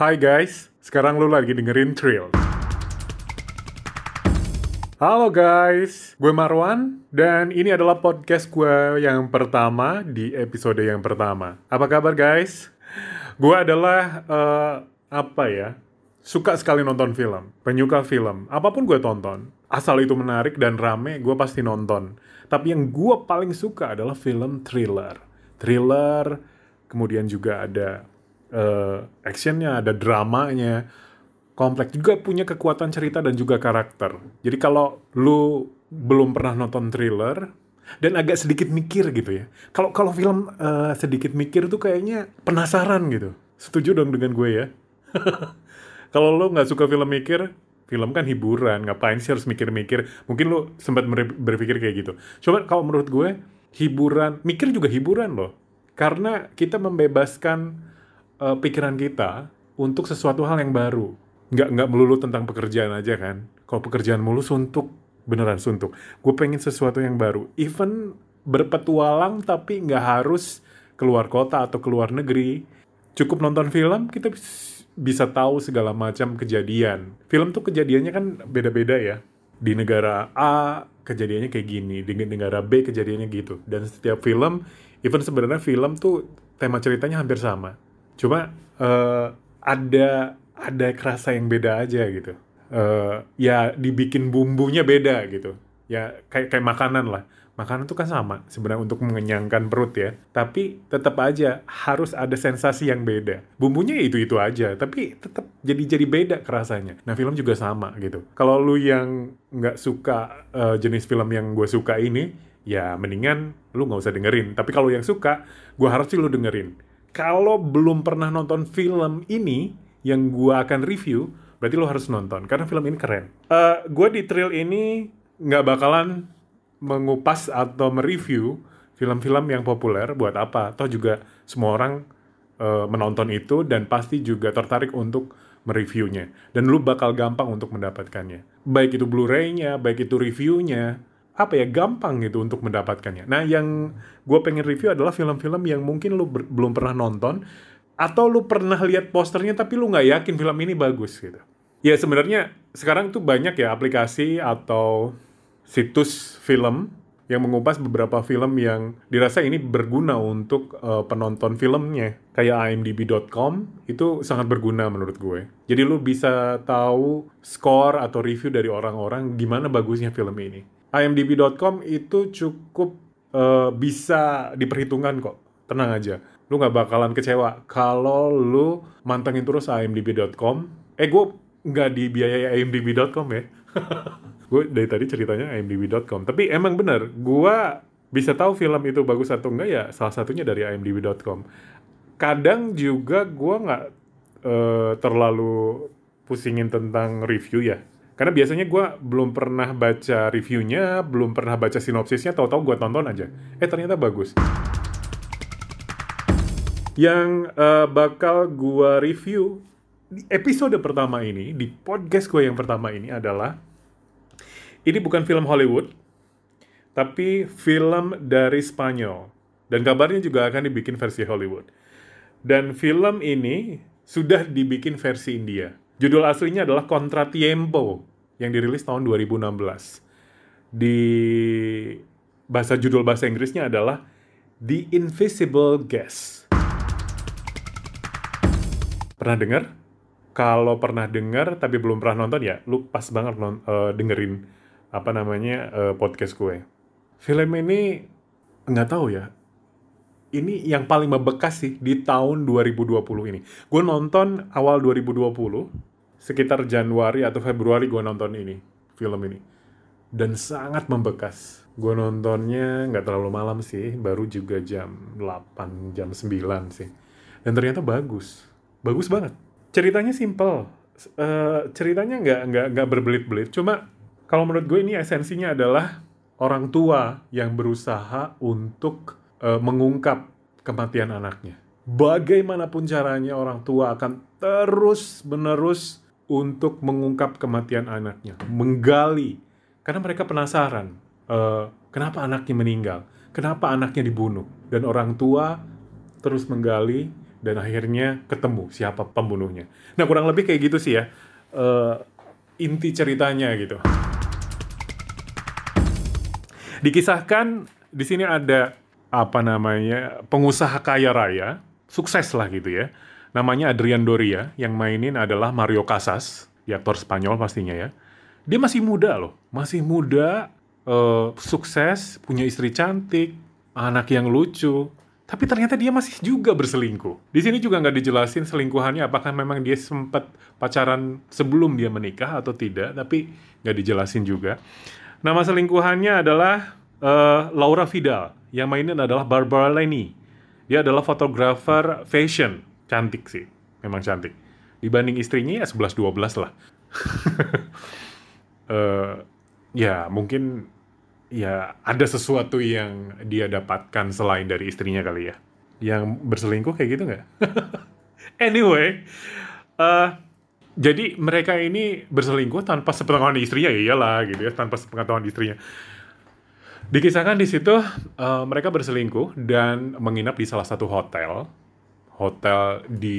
Hai guys, sekarang lu lagi dengerin Trill. Halo guys, gue Marwan dan ini adalah podcast gue yang pertama di episode yang pertama. Apa kabar guys? Gue adalah uh, apa ya? Suka sekali nonton film, penyuka film. Apa pun gue tonton, asal itu menarik dan rame, gue pasti nonton. Tapi yang gue paling suka adalah film thriller. Thriller, kemudian juga ada uh, actionnya, ada dramanya, kompleks juga punya kekuatan cerita dan juga karakter. Jadi kalau lu belum pernah nonton thriller dan agak sedikit mikir gitu ya. Kalau kalau film uh, sedikit mikir tuh kayaknya penasaran gitu. Setuju dong dengan gue ya. kalau lu nggak suka film mikir, film kan hiburan, ngapain sih harus mikir-mikir? Mungkin lu sempat berpikir kayak gitu. Coba kalau menurut gue, hiburan, mikir juga hiburan loh. Karena kita membebaskan uh, pikiran kita untuk sesuatu hal yang baru. Nggak, nggak melulu tentang pekerjaan aja kan. Kalau pekerjaan mulu suntuk, beneran suntuk. Gue pengen sesuatu yang baru. Even berpetualang tapi nggak harus keluar kota atau keluar negeri. Cukup nonton film, kita bisa tahu segala macam kejadian. Film tuh kejadiannya kan beda-beda ya. Di negara A kejadiannya kayak gini, di negara B kejadiannya gitu. Dan setiap film, even sebenarnya film tuh tema ceritanya hampir sama cuma uh, ada ada kerasa yang beda aja gitu. Uh, ya dibikin bumbunya beda gitu. Ya kayak kayak makanan lah. Makanan itu kan sama sebenarnya untuk mengenyangkan perut ya. Tapi tetap aja harus ada sensasi yang beda. Bumbunya itu itu aja tapi tetap jadi jadi beda kerasanya. Nah film juga sama gitu. Kalau lu yang nggak suka uh, jenis film yang gue suka ini ya mendingan lu nggak usah dengerin. Tapi kalau yang suka gue harus sih lu dengerin kalau belum pernah nonton film ini yang gue akan review, berarti lo harus nonton karena film ini keren. Uh, gue di trail ini nggak bakalan mengupas atau mereview film-film yang populer buat apa. Toh juga semua orang uh, menonton itu dan pasti juga tertarik untuk mereviewnya. Dan lu bakal gampang untuk mendapatkannya. Baik itu Blu-ray-nya, baik itu reviewnya, apa ya gampang gitu untuk mendapatkannya. Nah yang gue pengen review adalah film-film yang mungkin lu belum pernah nonton atau lu pernah lihat posternya tapi lu nggak yakin film ini bagus gitu. Ya sebenarnya sekarang tuh banyak ya aplikasi atau situs film yang mengupas beberapa film yang dirasa ini berguna untuk uh, penonton filmnya. Kayak imdb.com itu sangat berguna menurut gue. Jadi lu bisa tahu skor atau review dari orang-orang gimana bagusnya film ini imdb.com itu cukup uh, bisa diperhitungkan kok. Tenang aja. Lu nggak bakalan kecewa kalau lu mantengin terus imdb.com. Eh, gue nggak dibiayai imdb.com ya. gue dari tadi ceritanya imdb.com. Tapi emang bener, gue bisa tahu film itu bagus atau enggak ya salah satunya dari imdb.com. Kadang juga gue nggak uh, terlalu pusingin tentang review ya karena biasanya gue belum pernah baca reviewnya, belum pernah baca sinopsisnya, tahu-tahu gue tonton aja. Eh ternyata bagus. Yang uh, bakal gue review di episode pertama ini, di podcast gue yang pertama ini adalah ini bukan film Hollywood, tapi film dari Spanyol. Dan kabarnya juga akan dibikin versi Hollywood. Dan film ini sudah dibikin versi India. Judul aslinya adalah Contratiempo yang dirilis tahun 2016. Di bahasa judul bahasa Inggrisnya adalah The Invisible Guest. Pernah dengar? Kalau pernah dengar tapi belum pernah nonton ya, lu pas banget non, uh, dengerin apa namanya uh, podcast gue. Film ini nggak tahu ya. Ini yang paling membekas sih di tahun 2020 ini. Gue nonton awal 2020 sekitar Januari atau Februari gue nonton ini film ini. Dan sangat membekas. Gue nontonnya nggak terlalu malam sih baru juga jam 8 jam 9 sih. Dan ternyata bagus. Bagus banget. Ceritanya simple. Uh, ceritanya nggak nggak nggak berbelit-belit. Cuma kalau menurut gue ini esensinya adalah orang tua yang berusaha untuk uh, mengungkap kematian anaknya. Bagaimanapun caranya orang tua akan terus menerus untuk mengungkap kematian anaknya, menggali, karena mereka penasaran uh, kenapa anaknya meninggal, kenapa anaknya dibunuh, dan orang tua terus menggali dan akhirnya ketemu siapa pembunuhnya. Nah kurang lebih kayak gitu sih ya uh, inti ceritanya gitu. Dikisahkan di sini ada apa namanya pengusaha kaya raya sukses lah gitu ya. Namanya Adrian Doria yang mainin adalah Mario Casas, di aktor Spanyol pastinya ya. Dia masih muda loh, masih muda, uh, sukses, punya istri cantik, anak yang lucu, tapi ternyata dia masih juga berselingkuh. Di sini juga nggak dijelasin selingkuhannya apakah memang dia sempat pacaran sebelum dia menikah atau tidak, tapi nggak dijelasin juga. Nama selingkuhannya adalah uh, Laura Vidal, yang mainin adalah Barbara Lenny. Dia adalah fotografer fashion, cantik sih, memang cantik. Dibanding istrinya ya 11-12 lah. uh, ya mungkin ya ada sesuatu yang dia dapatkan selain dari istrinya kali ya. Yang berselingkuh kayak gitu nggak? anyway, uh, jadi mereka ini berselingkuh tanpa sepengetahuan istrinya ya iyalah gitu ya, tanpa sepengetahuan istrinya. Dikisahkan di situ uh, mereka berselingkuh dan menginap di salah satu hotel, hotel di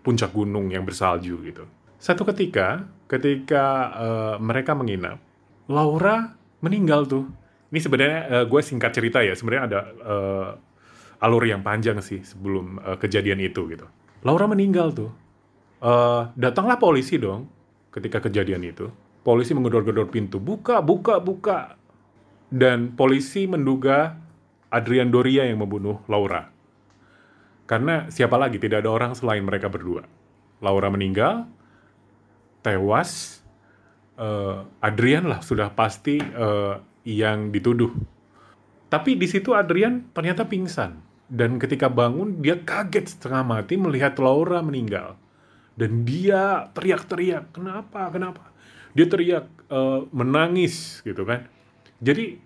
puncak gunung yang bersalju gitu. Satu ketika, ketika uh, mereka menginap, Laura meninggal tuh. Ini sebenarnya uh, gue singkat cerita ya. Sebenarnya ada uh, alur yang panjang sih sebelum uh, kejadian itu gitu. Laura meninggal tuh. Uh, datanglah polisi dong ketika kejadian itu. Polisi menggedor-gedor pintu. Buka, buka, buka. Dan polisi menduga Adrian Doria yang membunuh Laura. Karena siapa lagi? Tidak ada orang selain mereka berdua. Laura meninggal, tewas, uh, Adrian lah sudah pasti uh, yang dituduh. Tapi di situ Adrian ternyata pingsan dan ketika bangun dia kaget setengah mati melihat Laura meninggal dan dia teriak-teriak kenapa kenapa dia teriak uh, menangis gitu kan jadi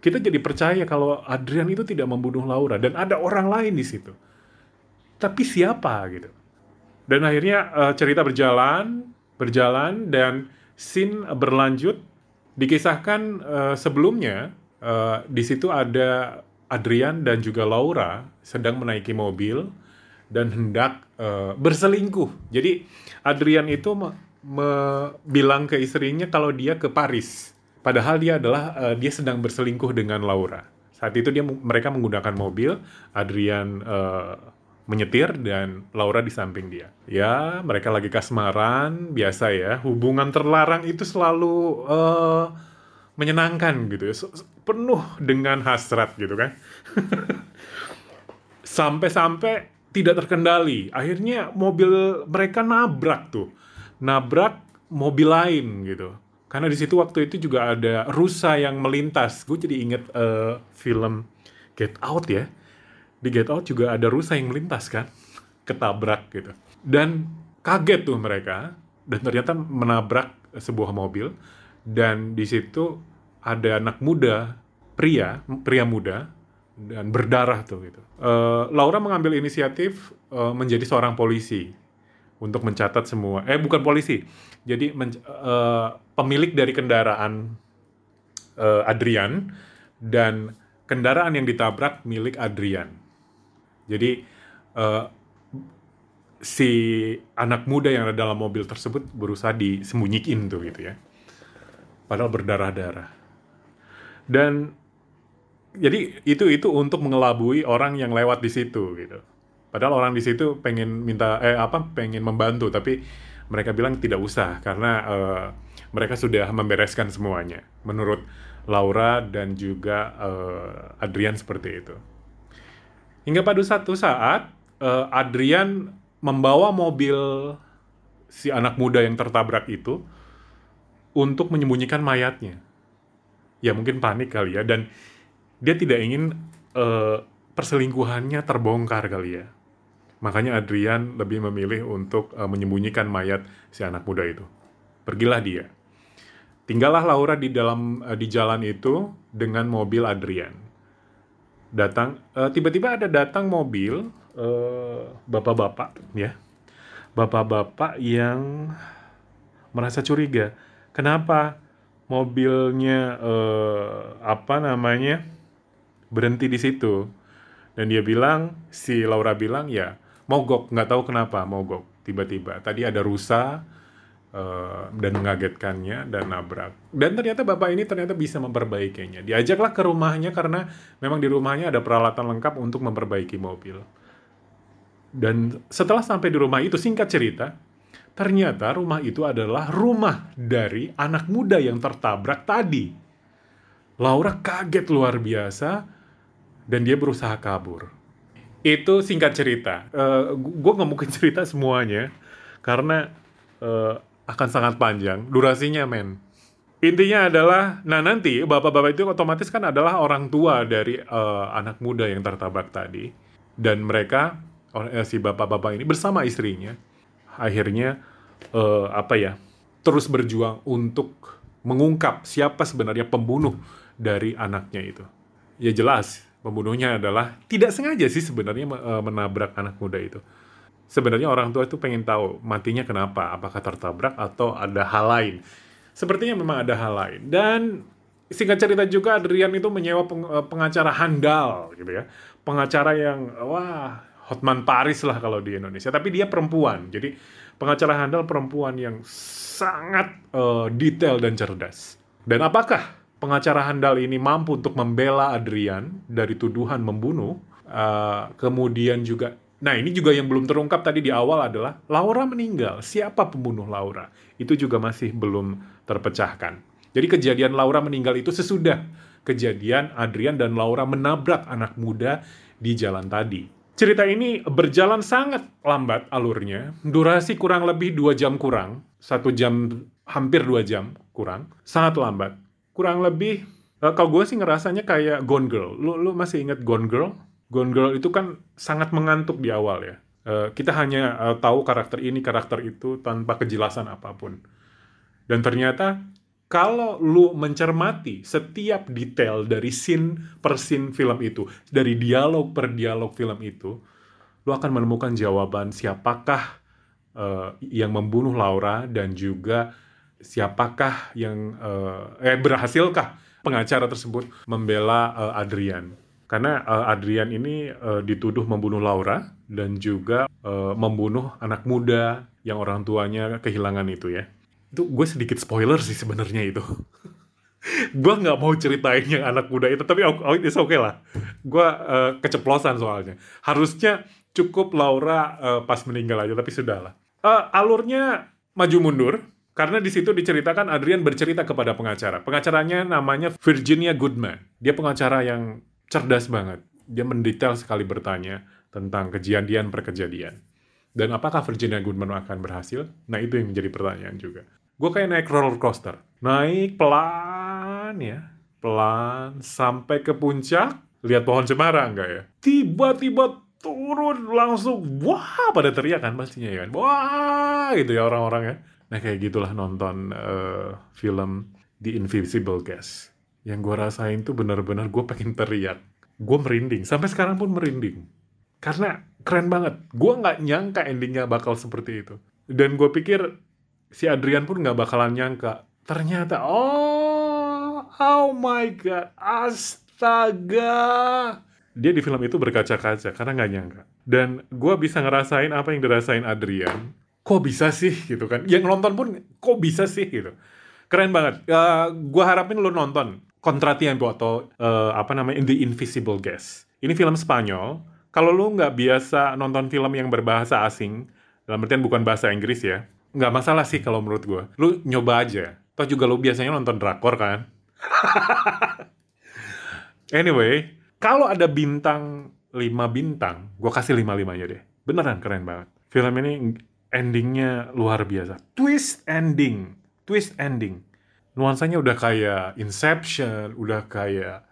kita jadi percaya kalau Adrian itu tidak membunuh Laura dan ada orang lain di situ. Tapi siapa gitu. Dan akhirnya uh, cerita berjalan berjalan dan scene berlanjut. Dikisahkan uh, sebelumnya uh, di situ ada Adrian dan juga Laura sedang menaiki mobil dan hendak uh, berselingkuh. Jadi Adrian itu me, me bilang ke istrinya kalau dia ke Paris, padahal dia adalah uh, dia sedang berselingkuh dengan Laura. Saat itu dia mereka menggunakan mobil, Adrian uh, menyetir dan Laura di samping dia. Ya, mereka lagi kasmaran, biasa ya. Hubungan terlarang itu selalu uh, menyenangkan gitu ya. Penuh dengan hasrat gitu kan. Sampai-sampai tidak terkendali. Akhirnya mobil mereka nabrak tuh. Nabrak mobil lain gitu. Karena di situ waktu itu juga ada rusa yang melintas. Gue jadi inget uh, film Get Out ya. Di Get Out juga ada rusa yang melintas kan ketabrak gitu. Dan kaget tuh mereka dan ternyata menabrak sebuah mobil. Dan di situ ada anak muda pria pria muda dan berdarah tuh gitu. Uh, Laura mengambil inisiatif uh, menjadi seorang polisi untuk mencatat semua eh bukan polisi jadi uh, pemilik dari kendaraan uh, Adrian dan kendaraan yang ditabrak milik Adrian jadi uh, si anak muda yang ada dalam mobil tersebut berusaha disembunyiin tuh gitu ya. Padahal berdarah-darah. Dan jadi itu itu untuk mengelabui orang yang lewat di situ gitu. Padahal orang di situ pengen minta eh apa pengen membantu tapi mereka bilang tidak usah karena uh, mereka sudah membereskan semuanya menurut Laura dan juga uh, Adrian seperti itu. Hingga pada satu saat uh, Adrian membawa mobil si anak muda yang tertabrak itu untuk menyembunyikan mayatnya. Ya mungkin panik kali ya dan dia tidak ingin uh, perselingkuhannya terbongkar kali ya. Makanya Adrian lebih memilih untuk uh, menyembunyikan mayat si anak muda itu. Pergilah dia. Tinggallah Laura di dalam uh, di jalan itu dengan mobil Adrian datang uh, tiba-tiba ada datang mobil uh, bapak-bapak ya bapak-bapak yang merasa curiga kenapa mobilnya uh, apa namanya berhenti di situ Dan dia bilang, si Laura bilang ya mogok, nggak tahu kenapa mogok tiba-tiba. Tadi ada rusa uh, dan mengagetkannya dan nabrak. Dan ternyata bapak ini ternyata bisa memperbaikinya. Diajaklah ke rumahnya karena memang di rumahnya ada peralatan lengkap untuk memperbaiki mobil. Dan setelah sampai di rumah itu, singkat cerita, ternyata rumah itu adalah rumah dari anak muda yang tertabrak tadi. Laura kaget luar biasa dan dia berusaha kabur. Itu singkat cerita. Uh, eh, gue nggak mungkin cerita semuanya karena uh, akan sangat panjang. Durasinya, men. Intinya adalah, nah nanti bapak-bapak itu otomatis kan adalah orang tua dari uh, anak muda yang tertabak tadi, dan mereka si bapak-bapak ini bersama istrinya akhirnya uh, apa ya terus berjuang untuk mengungkap siapa sebenarnya pembunuh dari anaknya itu. Ya jelas pembunuhnya adalah tidak sengaja sih sebenarnya eh, menabrak anak muda itu. Sebenarnya orang tua itu pengen tahu matinya kenapa, apakah tertabrak atau ada hal lain. Sepertinya memang ada hal lain. Dan singkat cerita juga Adrian itu menyewa eh, pengacara handal gitu ya. Pengacara yang wah Hotman Paris lah kalau di Indonesia. Tapi dia perempuan. Jadi pengacara handal perempuan yang sangat uh, detail dan cerdas. Dan apakah pengacara handal ini mampu untuk membela Adrian dari tuduhan membunuh, uh, kemudian juga Nah, ini juga yang belum terungkap tadi di awal adalah Laura meninggal. Siapa pembunuh Laura? Itu juga masih belum terpecahkan. Jadi kejadian Laura meninggal itu sesudah kejadian Adrian dan Laura menabrak anak muda di jalan tadi. Cerita ini berjalan sangat lambat alurnya, durasi kurang lebih dua jam kurang, satu jam hampir dua jam kurang, sangat lambat kurang lebih uh, kalau gue sih ngerasanya kayak Gone Girl. Lu lu masih inget Gone Girl? Gone Girl itu kan sangat mengantuk di awal ya. Uh, kita hanya uh, tahu karakter ini, karakter itu tanpa kejelasan apa pun. Dan ternyata kalau lu mencermati setiap detail dari scene per scene film itu, dari dialog per dialog film itu, lu akan menemukan jawaban siapakah uh, yang membunuh Laura dan juga siapakah yang uh, eh berhasilkah pengacara tersebut membela uh, Adrian? Karena uh, Adrian ini uh, dituduh membunuh Laura dan juga uh, membunuh anak muda yang orang tuanya kehilangan itu ya. Itu gue sedikit spoiler sih sebenarnya itu. Gue nggak mau ceritain yang anak muda itu tapi oh, itu oke okay lah. Gue uh, keceplosan soalnya. Harusnya cukup Laura uh, pas meninggal aja tapi sudahlah uh, alurnya maju mundur karena di situ diceritakan Adrian bercerita kepada pengacara. Pengacaranya namanya Virginia Goodman. Dia pengacara yang cerdas banget. Dia mendetail sekali bertanya tentang kejadian per kejadian. Dan apakah Virginia Goodman akan berhasil? Nah itu yang menjadi pertanyaan juga. Gue kayak naik roller coaster. Naik pelan ya. Pelan sampai ke puncak. Lihat pohon cemara enggak ya? Tiba-tiba turun langsung. Wah pada teriak kan pastinya ya kan. Wah gitu ya orang-orang ya Nah kayak gitulah nonton uh, film The Invisible Guest. Yang gue rasain tuh benar-benar gue pengen teriak. Gue merinding, sampai sekarang pun merinding. Karena keren banget. Gue nggak nyangka endingnya bakal seperti itu. Dan gue pikir si Adrian pun nggak bakalan nyangka. Ternyata, oh, oh my god, astaga. Dia di film itu berkaca-kaca karena nggak nyangka. Dan gue bisa ngerasain apa yang dirasain Adrian kok bisa sih gitu kan. Yang nonton pun kok bisa sih gitu. Keren banget. Uh, gua harapin lo nonton. Contratiempo atau uh, apa namanya the Invisible Guest. Ini film Spanyol. Kalau lo nggak biasa nonton film yang berbahasa asing dalam artian bukan bahasa Inggris ya nggak masalah sih kalau menurut gue lu nyoba aja. Toh juga lo biasanya nonton drakor kan? Anyway kalau ada bintang 5 bintang gue kasih 5 limanya deh. Beneran keren banget. Film ini endingnya luar biasa. Twist ending, twist ending. Nuansanya udah kayak Inception, udah kayak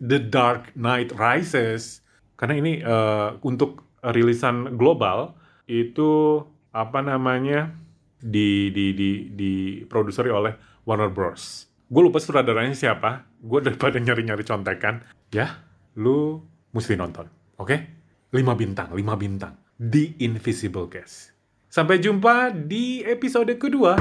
The Dark Knight Rises. Karena ini uh, untuk rilisan global itu apa namanya di di di di produseri oleh Warner Bros. Gue lupa sutradaranya siapa. Gue daripada nyari-nyari contekan, ya, lu mesti nonton. Oke? Okay? 5 bintang, 5 bintang. The Invisible Guest. Sampai jumpa di episode kedua.